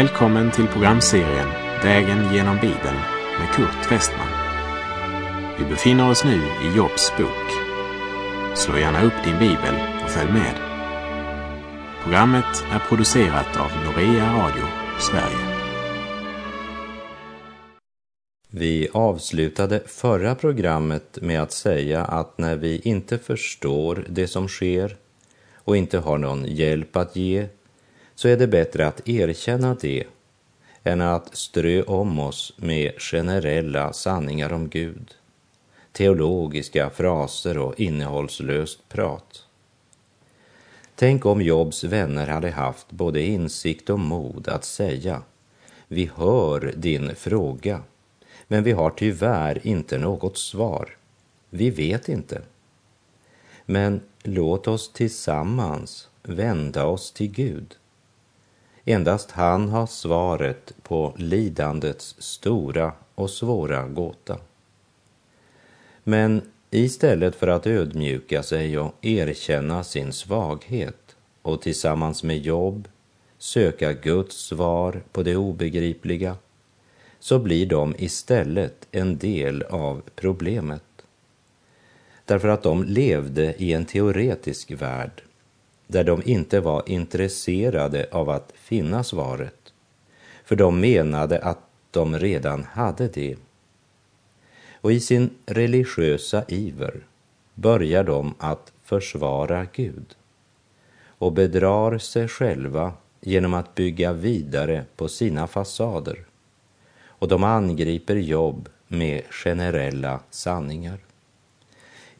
Välkommen till programserien Vägen genom Bibeln med Kurt Westman. Vi befinner oss nu i Jobs bok. Slå gärna upp din bibel och följ med. Programmet är producerat av Norea Radio Sverige. Vi avslutade förra programmet med att säga att när vi inte förstår det som sker och inte har någon hjälp att ge så är det bättre att erkänna det än att strö om oss med generella sanningar om Gud, teologiska fraser och innehållslöst prat. Tänk om Jobs vänner hade haft både insikt och mod att säga vi hör din fråga, men vi har tyvärr inte något svar. Vi vet inte. Men låt oss tillsammans vända oss till Gud Endast han har svaret på lidandets stora och svåra gåta. Men istället för att ödmjuka sig och erkänna sin svaghet och tillsammans med jobb söka Guds svar på det obegripliga så blir de istället en del av problemet. Därför att de levde i en teoretisk värld där de inte var intresserade av att finna svaret, för de menade att de redan hade det. Och i sin religiösa iver börjar de att försvara Gud och bedrar sig själva genom att bygga vidare på sina fasader. Och de angriper jobb med generella sanningar.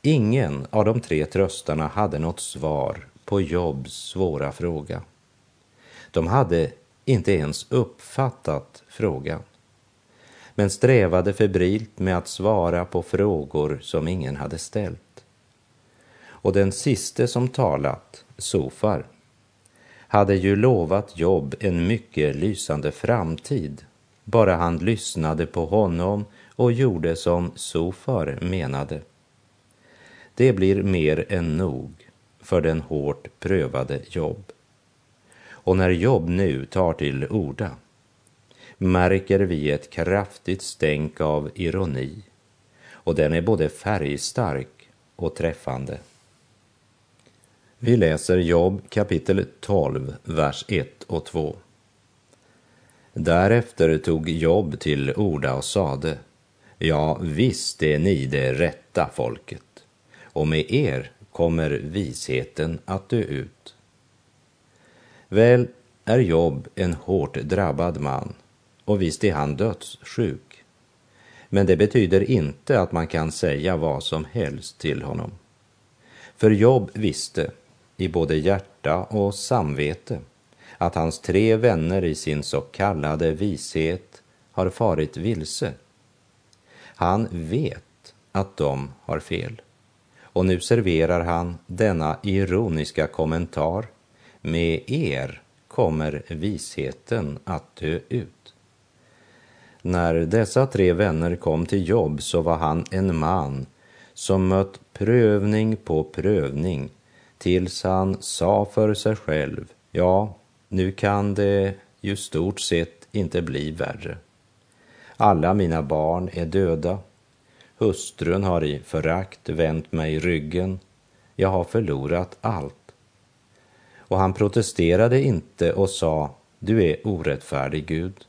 Ingen av de tre tröstarna hade något svar på Jobs svåra fråga. De hade inte ens uppfattat frågan, men strävade febrilt med att svara på frågor som ingen hade ställt. Och den siste som talat, Sofar, hade ju lovat Jobb en mycket lysande framtid, bara han lyssnade på honom och gjorde som Sofar menade. Det blir mer än nog för den hårt prövade Jobb. Och när Jobb nu tar till orda märker vi ett kraftigt stänk av ironi och den är både färgstark och träffande. Vi läser Jobb kapitel 12, vers 1 och 2. Därefter tog Jobb till orda och sade, ja, visst är ni det rätta folket, och med er kommer visheten att dö ut. Väl är Jobb en hårt drabbad man och visst är han dödssjuk. Men det betyder inte att man kan säga vad som helst till honom. För Jobb visste i både hjärta och samvete att hans tre vänner i sin så kallade vishet har farit vilse. Han vet att de har fel. Och nu serverar han denna ironiska kommentar. Med er kommer visheten att dö ut. När dessa tre vänner kom till jobb så var han en man som mött prövning på prövning tills han sa för sig själv, ja, nu kan det ju stort sett inte bli värre. Alla mina barn är döda Hustrun har i förakt vänt mig ryggen. Jag har förlorat allt. Och han protesterade inte och sa, du är orättfärdig Gud.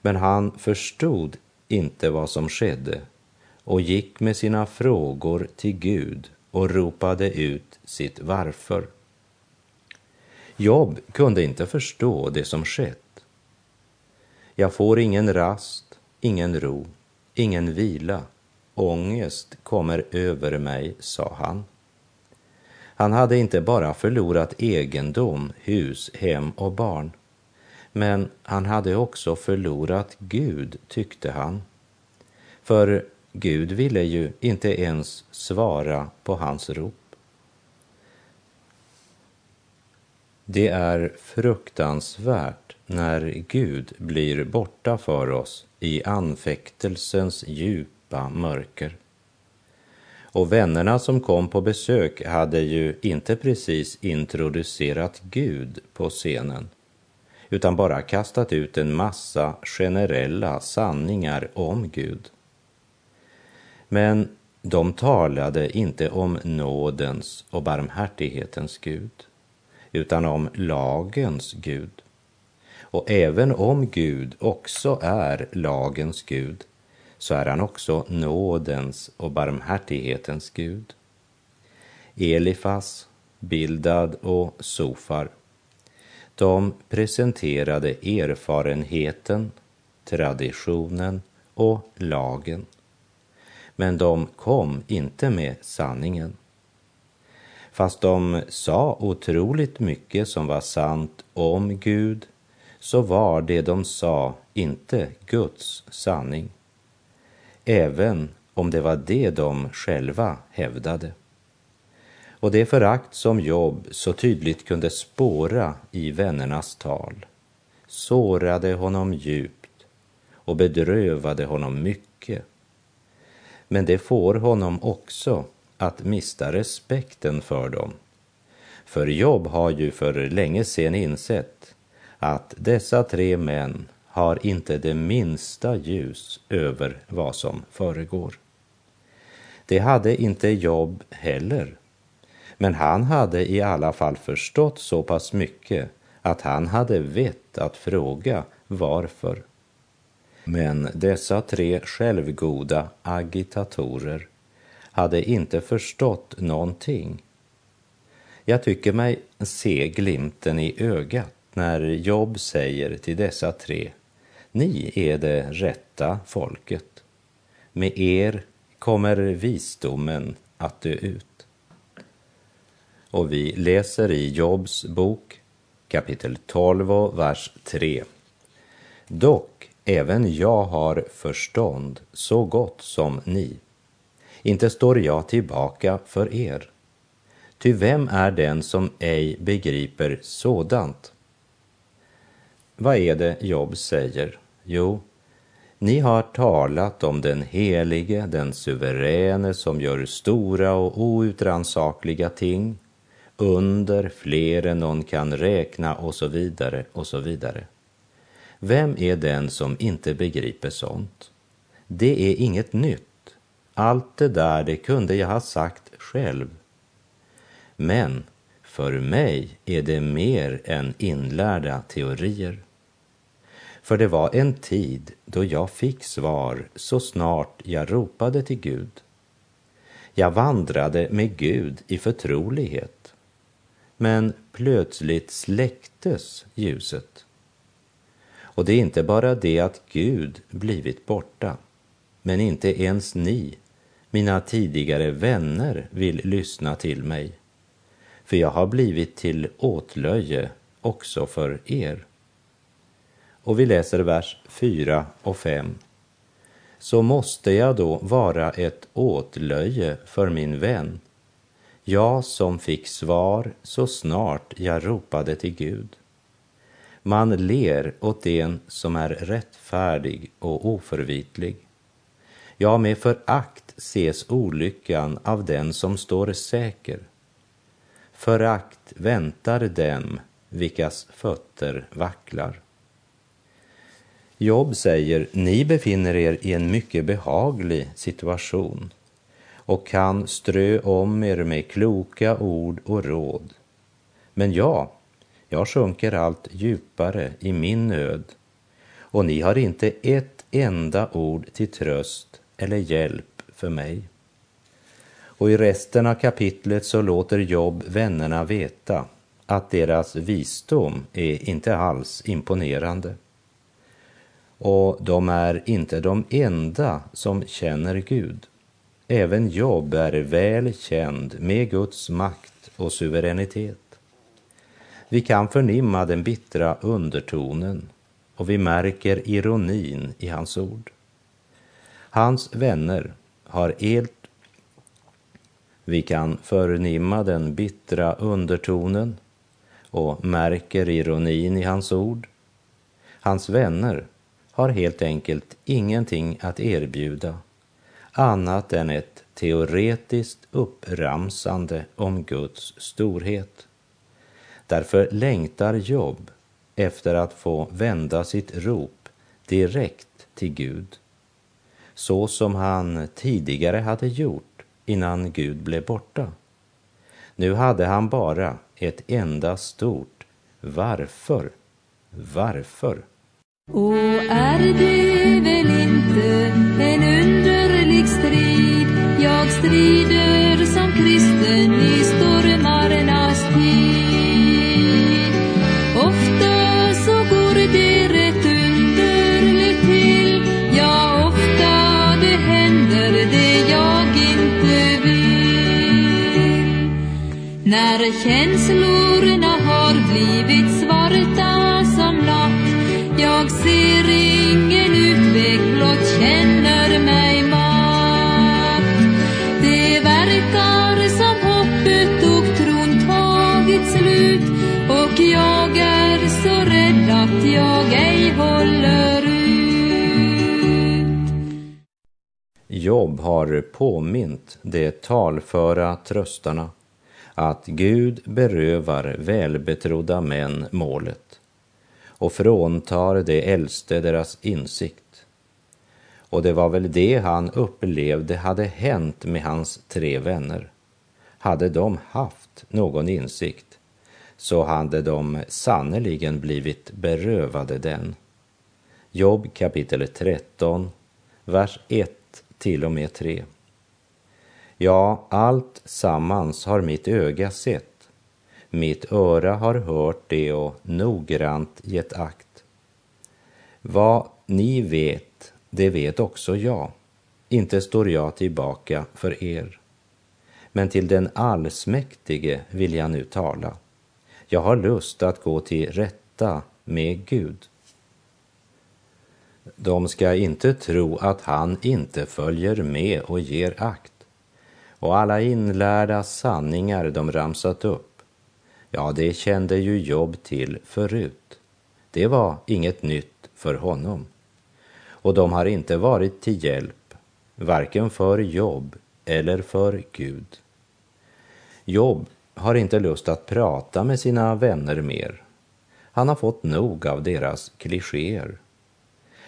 Men han förstod inte vad som skedde och gick med sina frågor till Gud och ropade ut sitt varför. Jobb kunde inte förstå det som skett. Jag får ingen rast, ingen ro, ingen vila Ångest kommer över mig, sa han. Han hade inte bara förlorat egendom, hus, hem och barn, men han hade också förlorat Gud, tyckte han. För Gud ville ju inte ens svara på hans rop. Det är fruktansvärt när Gud blir borta för oss i anfäktelsens djup djupa mörker. Och vännerna som kom på besök hade ju inte precis introducerat Gud på scenen, utan bara kastat ut en massa generella sanningar om Gud. Men de talade inte om nådens och barmhärtighetens Gud, utan om lagens Gud. Och även om Gud också är lagens Gud, så är han också nådens och barmhärtighetens Gud. Elifas, Bildad och Sofar, de presenterade erfarenheten, traditionen och lagen men de kom inte med sanningen. Fast de sa otroligt mycket som var sant om Gud så var det de sa inte Guds sanning. Även om det var det de själva hävdade. Och det förakt som Jobb så tydligt kunde spåra i vännernas tal sårade honom djupt och bedrövade honom mycket. Men det får honom också att mista respekten för dem. För Jobb har ju för länge sedan insett att dessa tre män har inte det minsta ljus över vad som föregår. Det hade inte Jobb heller. Men han hade i alla fall förstått så pass mycket att han hade vett att fråga varför. Men dessa tre självgoda agitatorer hade inte förstått någonting. Jag tycker mig se glimten i ögat när Job säger till dessa tre, ni är det rätta folket. Med er kommer visdomen att dö ut. Och vi läser i Jobs bok kapitel 12 och vers 3. Dock Även jag har förstånd så gott som ni. Inte står jag tillbaka för er. Ty vem är den som ej begriper sådant? Vad är det Job säger? Jo, ni har talat om den helige, den suveräne som gör stora och outrannsakliga ting, under fler än någon kan räkna och så vidare och så vidare. Vem är den som inte begriper sånt? Det är inget nytt. Allt det där, det kunde jag ha sagt själv. Men för mig är det mer än inlärda teorier. För det var en tid då jag fick svar så snart jag ropade till Gud. Jag vandrade med Gud i förtrolighet. Men plötsligt släcktes ljuset. Och det är inte bara det att Gud blivit borta, men inte ens ni, mina tidigare vänner, vill lyssna till mig. För jag har blivit till åtlöje också för er. Och vi läser vers 4 och 5. Så måste jag då vara ett åtlöje för min vän, jag som fick svar så snart jag ropade till Gud. Man ler åt den som är rättfärdig och oförvitlig. Ja, med förakt ses olyckan av den som står säker. Förakt väntar dem vilkas fötter vacklar. Jobb säger, ni befinner er i en mycket behaglig situation och kan strö om er med kloka ord och råd. Men jag jag sjunker allt djupare i min nöd och ni har inte ett enda ord till tröst eller hjälp för mig. Och i resten av kapitlet så låter Jobb vännerna veta att deras visdom är inte alls imponerande. Och de är inte de enda som känner Gud. Även Job är väl känd med Guds makt och suveränitet. Vi kan förnimma den bittra undertonen och vi märker ironin i hans ord. Hans vänner har helt... Vi kan förnimma den bittra undertonen och märker ironin i hans ord. Hans vänner har helt enkelt ingenting att erbjuda annat än ett teoretiskt uppramsande om Guds storhet. Därför längtar Jobb efter att få vända sitt rop direkt till Gud, så som han tidigare hade gjort innan Gud blev borta. Nu hade han bara ett enda stort varför. Varför? Och är det väl inte en underlig strid jag strider som kristen i stormarnas tid? Ofta så går det rätt underligt till, ja, ofta det händer det jag inte vill. När känslan Jobb har påmint de talföra tröstarna att Gud berövar välbetrodda män målet och fråntar de äldste deras insikt. Och det var väl det han upplevde hade hänt med hans tre vänner. Hade de haft någon insikt så hade de sannerligen blivit berövade den. Jobb kapitel 13, vers 1 till och med 3. Ja, allt sammans har mitt öga sett mitt öra har hört det och noggrant gett akt. Vad ni vet, det vet också jag. Inte står jag tillbaka för er. Men till den allsmäktige vill jag nu tala. Jag har lust att gå till rätta med Gud. De ska inte tro att han inte följer med och ger akt. Och alla inlärda sanningar de ramsat upp Ja, det kände ju Jobb till förut. Det var inget nytt för honom. Och de har inte varit till hjälp, varken för Jobb eller för Gud. Jobb har inte lust att prata med sina vänner mer. Han har fått nog av deras klichéer.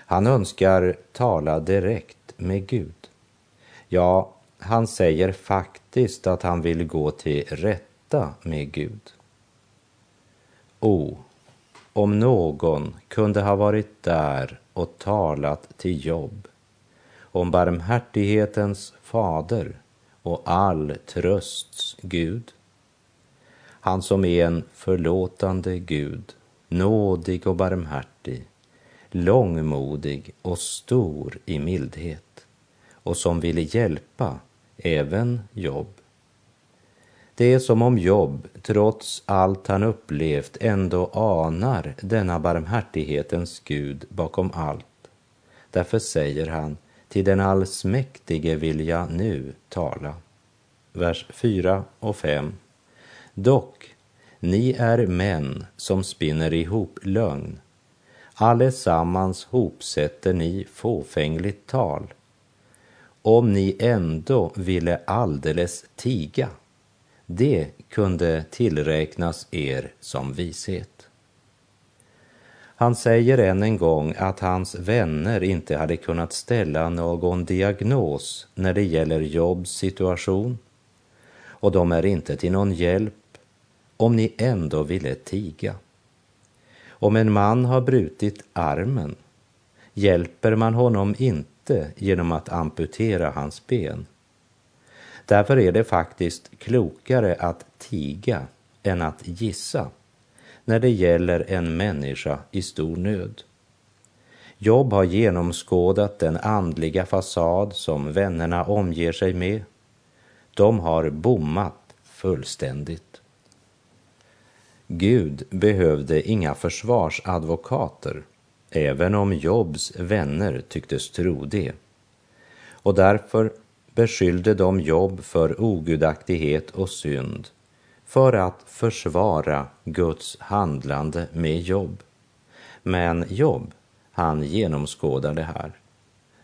Han önskar tala direkt med Gud. Ja, han säger faktiskt att han vill gå till rätta med Gud. O, om någon kunde ha varit där och talat till Jobb om barmhärtighetens fader och all trösts Gud. Han som är en förlåtande Gud, nådig och barmhärtig, långmodig och stor i mildhet och som ville hjälpa även Jobb. Det är som om Jobb, trots allt han upplevt, ändå anar denna barmhärtighetens Gud bakom allt. Därför säger han, till den allsmäktige vill jag nu tala. Vers 4 och 5. Dock, ni är män som spinner ihop lögn. Allesammans hopsätter ni fåfängligt tal. Om ni ändå ville alldeles tiga det kunde tillräknas er som vishet. Han säger än en gång att hans vänner inte hade kunnat ställa någon diagnos när det gäller Jobs situation och de är inte till någon hjälp om ni ändå ville tiga. Om en man har brutit armen hjälper man honom inte genom att amputera hans ben Därför är det faktiskt klokare att tiga än att gissa när det gäller en människa i stor nöd. Jobb har genomskådat den andliga fasad som vännerna omger sig med. De har bommat fullständigt. Gud behövde inga försvarsadvokater, även om Jobs vänner tycktes tro det. Och därför beskyllde de Jobb för ogudaktighet och synd för att försvara Guds handlande med Jobb. Men Jobb, han genomskådar det här.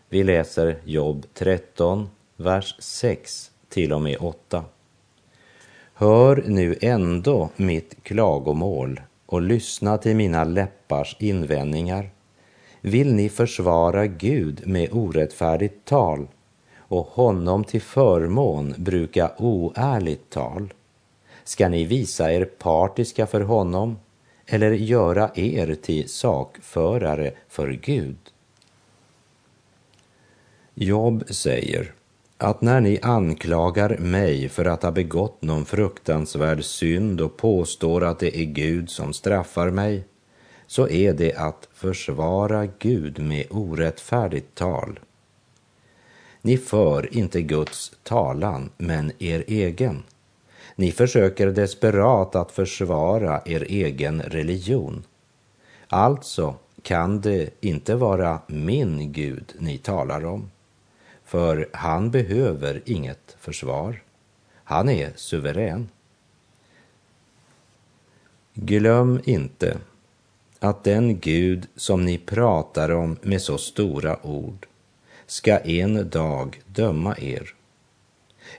Vi läser Jobb 13, vers 6 till och med 8. Hör nu ändå mitt klagomål och lyssna till mina läppars invändningar? Vill ni försvara Gud med orättfärdigt tal och honom till förmån bruka oärligt tal? Ska ni visa er partiska för honom eller göra er till sakförare för Gud? Job säger att när ni anklagar mig för att ha begått någon fruktansvärd synd och påstår att det är Gud som straffar mig, så är det att försvara Gud med orättfärdigt tal. Ni för inte Guds talan, men er egen. Ni försöker desperat att försvara er egen religion. Alltså kan det inte vara min Gud ni talar om, för han behöver inget försvar. Han är suverän. Glöm inte att den Gud som ni pratar om med så stora ord ska en dag döma er.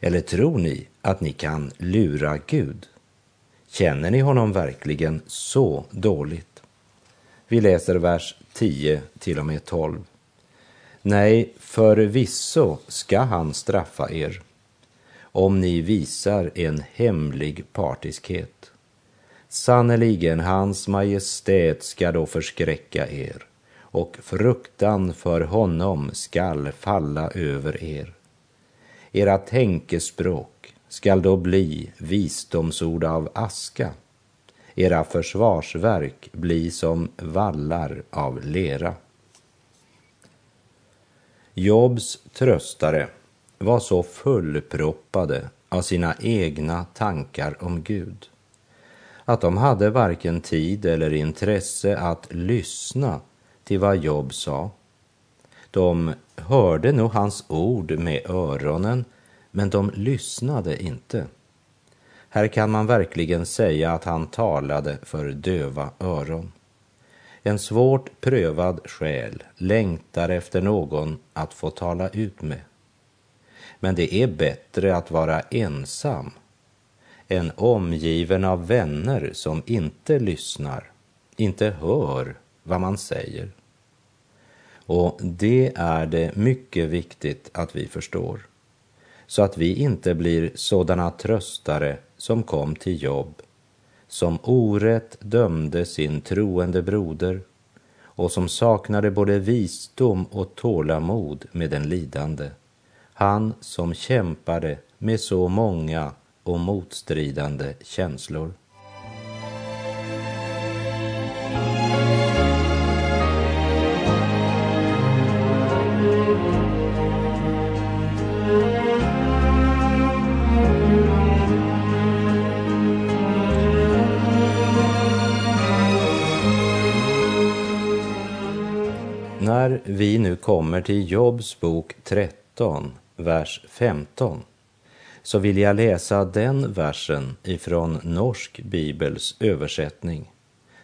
Eller tror ni att ni kan lura Gud? Känner ni honom verkligen så dåligt? Vi läser vers 10 till och med 12. Nej, förvisso ska han straffa er om ni visar en hemlig partiskhet. Sannerligen, hans majestät ska då förskräcka er och fruktan för honom skall falla över er. Era tänkespråk skall då bli visdomsord av aska, era försvarsverk bli som vallar av lera. Jobs tröstare var så fullproppade av sina egna tankar om Gud att de hade varken tid eller intresse att lyssna till vad Job sa. De hörde nog hans ord med öronen, men de lyssnade inte. Här kan man verkligen säga att han talade för döva öron. En svårt prövad själ längtar efter någon att få tala ut med. Men det är bättre att vara ensam än omgiven av vänner som inte lyssnar, inte hör vad man säger. Och det är det mycket viktigt att vi förstår, så att vi inte blir sådana tröstare som kom till jobb, som orätt dömde sin troende broder och som saknade både visdom och tålamod med den lidande. Han som kämpade med så många och motstridande känslor. När vi nu kommer till Jobs bok 13, vers 15, så vill jag läsa den versen ifrån Norsk bibels översättning,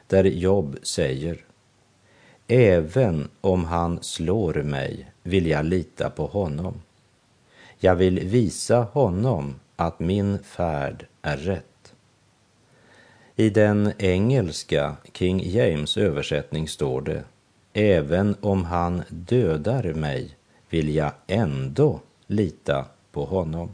där Job säger Även om han slår mig vill jag lita på honom. Jag vill visa honom att min färd är rätt. I den engelska King James översättning står det Även om han dödar mig vill jag ändå lita på honom.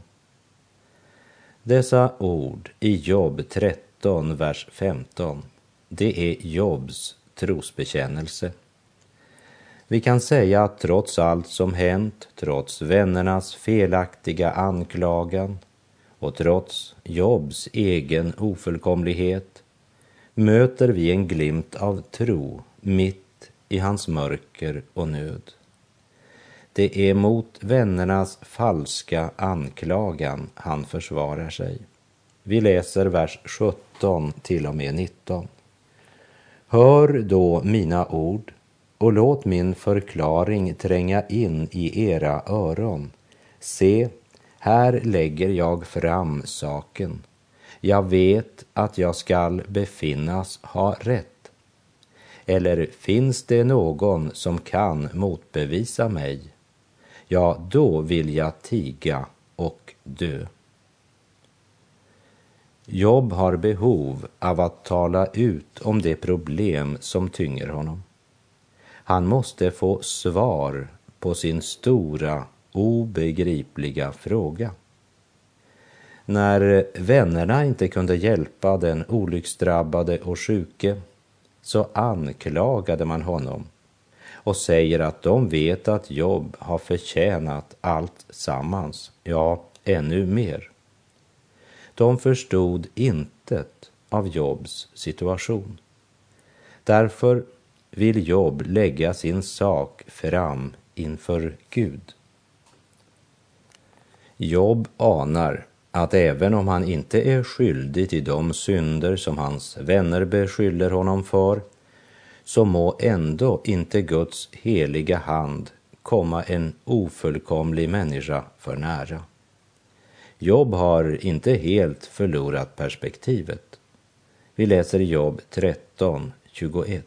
Dessa ord i Job 13, vers 15, det är Jobs trosbekännelse. Vi kan säga att trots allt som hänt, trots vännernas felaktiga anklagan och trots Jobs egen ofullkomlighet möter vi en glimt av tro mitt i hans mörker och nöd. Det är mot vännernas falska anklagan han försvarar sig. Vi läser vers 17 till och med 19. Hör då mina ord och låt min förklaring tränga in i era öron. Se, här lägger jag fram saken. Jag vet att jag skall befinnas ha rätt. Eller finns det någon som kan motbevisa mig? Ja, då vill jag tiga och dö. Jobb har behov av att tala ut om det problem som tynger honom. Han måste få svar på sin stora, obegripliga fråga. När vännerna inte kunde hjälpa den olycksdrabbade och sjuke så anklagade man honom och säger att de vet att Jobb har förtjänat allt sammans, ja, ännu mer. De förstod intet av Jobs situation. Därför vill Job lägga sin sak fram inför Gud. Job anar att även om han inte är skyldig till de synder som hans vänner beskyller honom för, så må ändå inte Guds heliga hand komma en ofullkomlig människa för nära. Jobb har inte helt förlorat perspektivet. Vi läser Jobb 13, 21.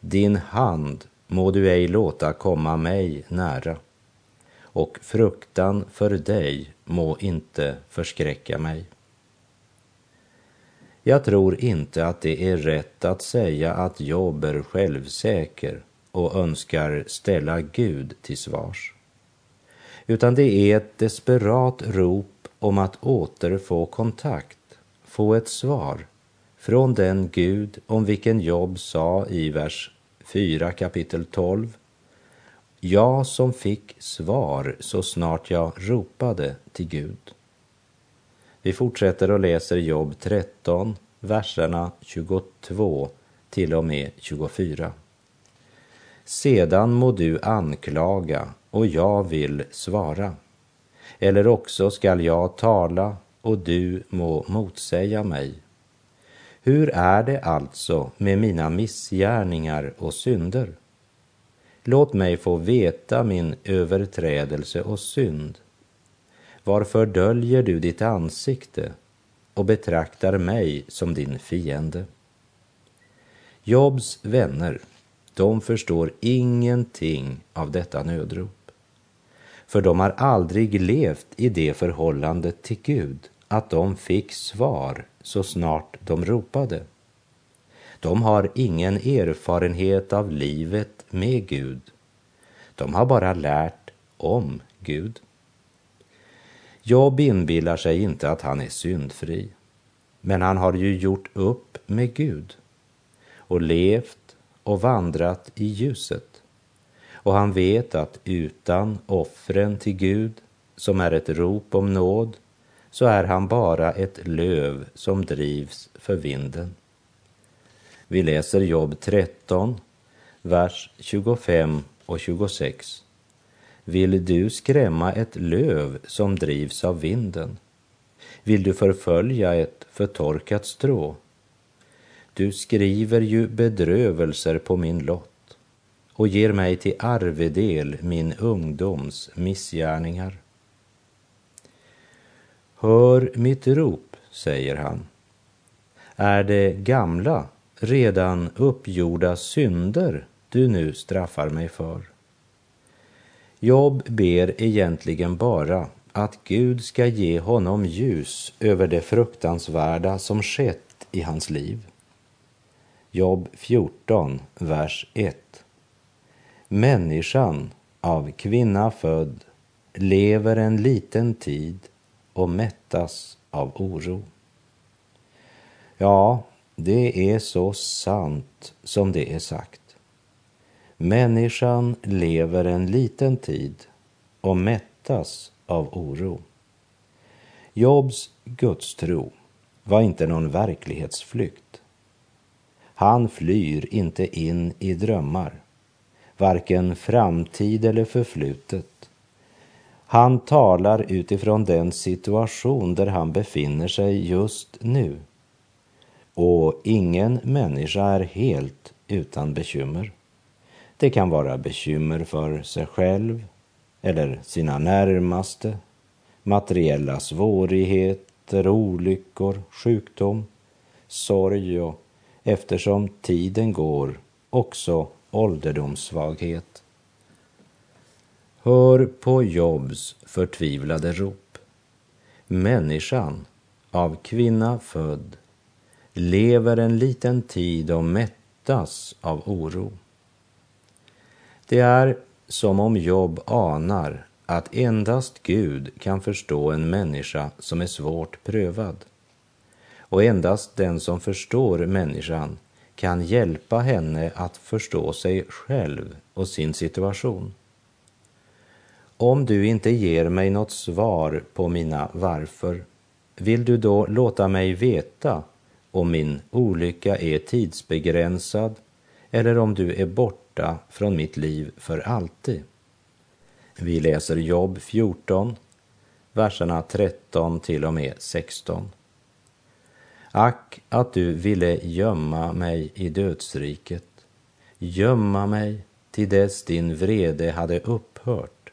Din hand må du ej låta komma mig nära och fruktan för dig må inte förskräcka mig. Jag tror inte att det är rätt att säga att Job är självsäker och önskar ställa Gud till svars. Utan det är ett desperat rop om att återfå kontakt, få ett svar från den Gud om vilken Job sa i vers 4 kapitel 12 jag som fick svar så snart jag ropade till Gud. Vi fortsätter och läser Jobb 13, verserna 22 till och med 24. Sedan må du anklaga och jag vill svara. Eller också skall jag tala och du må motsäga mig. Hur är det alltså med mina missgärningar och synder? Låt mig få veta min överträdelse och synd. Varför döljer du ditt ansikte och betraktar mig som din fiende? Jobs vänner, de förstår ingenting av detta nödrop. För de har aldrig levt i det förhållandet till Gud att de fick svar så snart de ropade. De har ingen erfarenhet av livet med Gud. De har bara lärt om Gud. Job inbillar sig inte att han är syndfri, men han har ju gjort upp med Gud och levt och vandrat i ljuset. Och han vet att utan offren till Gud, som är ett rop om nåd, så är han bara ett löv som drivs för vinden. Vi läser Jobb 13, vers 25 och 26. Vill du skrämma ett löv som drivs av vinden? Vill du förfölja ett förtorkat strå? Du skriver ju bedrövelser på min lott och ger mig till arvedel min ungdoms missgärningar. Hör mitt rop, säger han. Är det gamla redan uppgjorda synder du nu straffar mig för. Job ber egentligen bara att Gud ska ge honom ljus över det fruktansvärda som skett i hans liv. Job 14, vers 1. Människan, av kvinna född, lever en liten tid och mättas av oro. Ja, det är så sant som det är sagt. Människan lever en liten tid och mättas av oro. Jobs gudstro var inte någon verklighetsflykt. Han flyr inte in i drömmar, varken framtid eller förflutet. Han talar utifrån den situation där han befinner sig just nu. Och ingen människa är helt utan bekymmer. Det kan vara bekymmer för sig själv eller sina närmaste, materiella svårigheter, olyckor, sjukdom, sorg och eftersom tiden går också ålderdomssvaghet. Hör på Jobs förtvivlade rop. Människan av kvinna född, lever en liten tid och mättas av oro. Det är som om Job anar att endast Gud kan förstå en människa som är svårt prövad. Och endast den som förstår människan kan hjälpa henne att förstå sig själv och sin situation. Om du inte ger mig något svar på mina varför, vill du då låta mig veta om min olycka är tidsbegränsad eller om du är borta från mitt liv för alltid? Vi läser Jobb 14, verserna 13 till och med 16. Ack, att du ville gömma mig i dödsriket, gömma mig till dess din vrede hade upphört.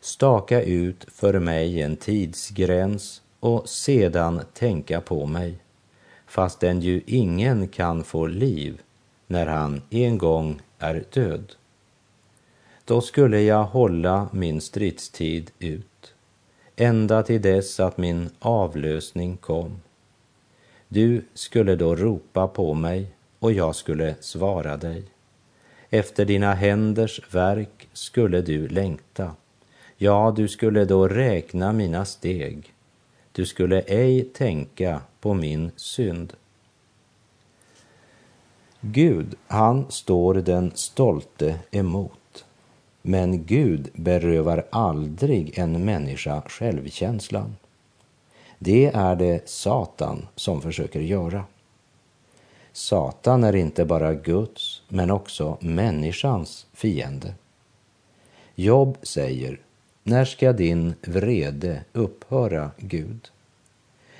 Staka ut för mig en tidsgräns och sedan tänka på mig, fastän ju ingen kan få liv när han en gång är död. Då skulle jag hålla min stridstid ut, ända till dess att min avlösning kom. Du skulle då ropa på mig och jag skulle svara dig. Efter dina händers verk skulle du längta. Ja, du skulle då räkna mina steg. Du skulle ej tänka på min synd. Gud, han står den stolte emot. Men Gud berövar aldrig en människa självkänslan. Det är det Satan som försöker göra. Satan är inte bara Guds, men också människans fiende. Jobb säger, när ska din vrede upphöra, Gud?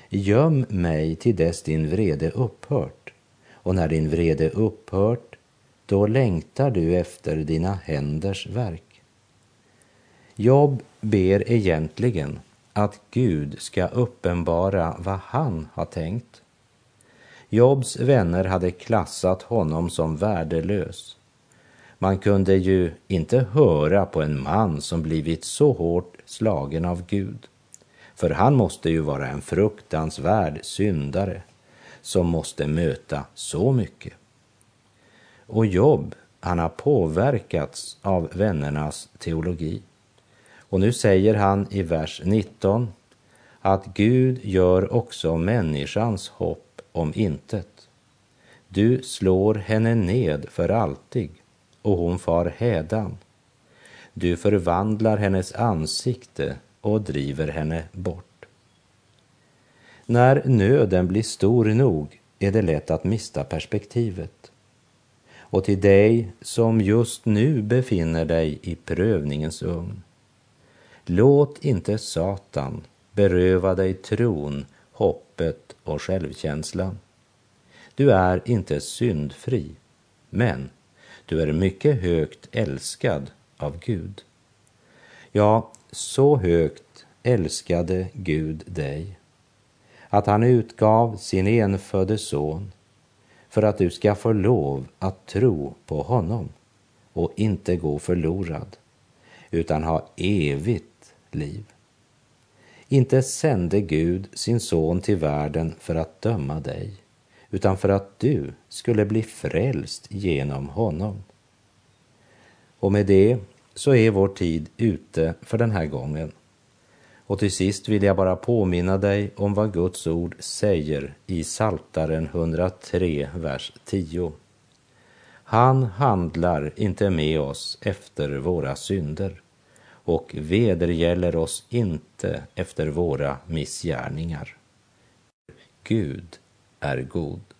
Göm mig till dess din vrede upphört, och när din vrede upphört, då längtar du efter dina händers verk. Job ber egentligen att Gud ska uppenbara vad han har tänkt. Jobs vänner hade klassat honom som värdelös. Man kunde ju inte höra på en man som blivit så hårt slagen av Gud. För han måste ju vara en fruktansvärd syndare som måste möta så mycket. Och Job, han har påverkats av vännernas teologi. Och nu säger han i vers 19 att Gud gör också människans hopp om intet. Du slår henne ned för alltid och hon far hädan. Du förvandlar hennes ansikte och driver henne bort. När nöden blir stor nog är det lätt att mista perspektivet. Och till dig som just nu befinner dig i prövningens ugn Låt inte Satan beröva dig tron, hoppet och självkänslan. Du är inte syndfri, men du är mycket högt älskad av Gud. Ja, så högt älskade Gud dig att han utgav sin enfödde son för att du ska få lov att tro på honom och inte gå förlorad utan ha evigt liv. Inte sände Gud sin son till världen för att döma dig, utan för att du skulle bli frälst genom honom. Och med det så är vår tid ute för den här gången. Och till sist vill jag bara påminna dig om vad Guds ord säger i Saltaren 103, vers 10. Han handlar inte med oss efter våra synder och vedergäller oss inte efter våra missgärningar. Gud är god.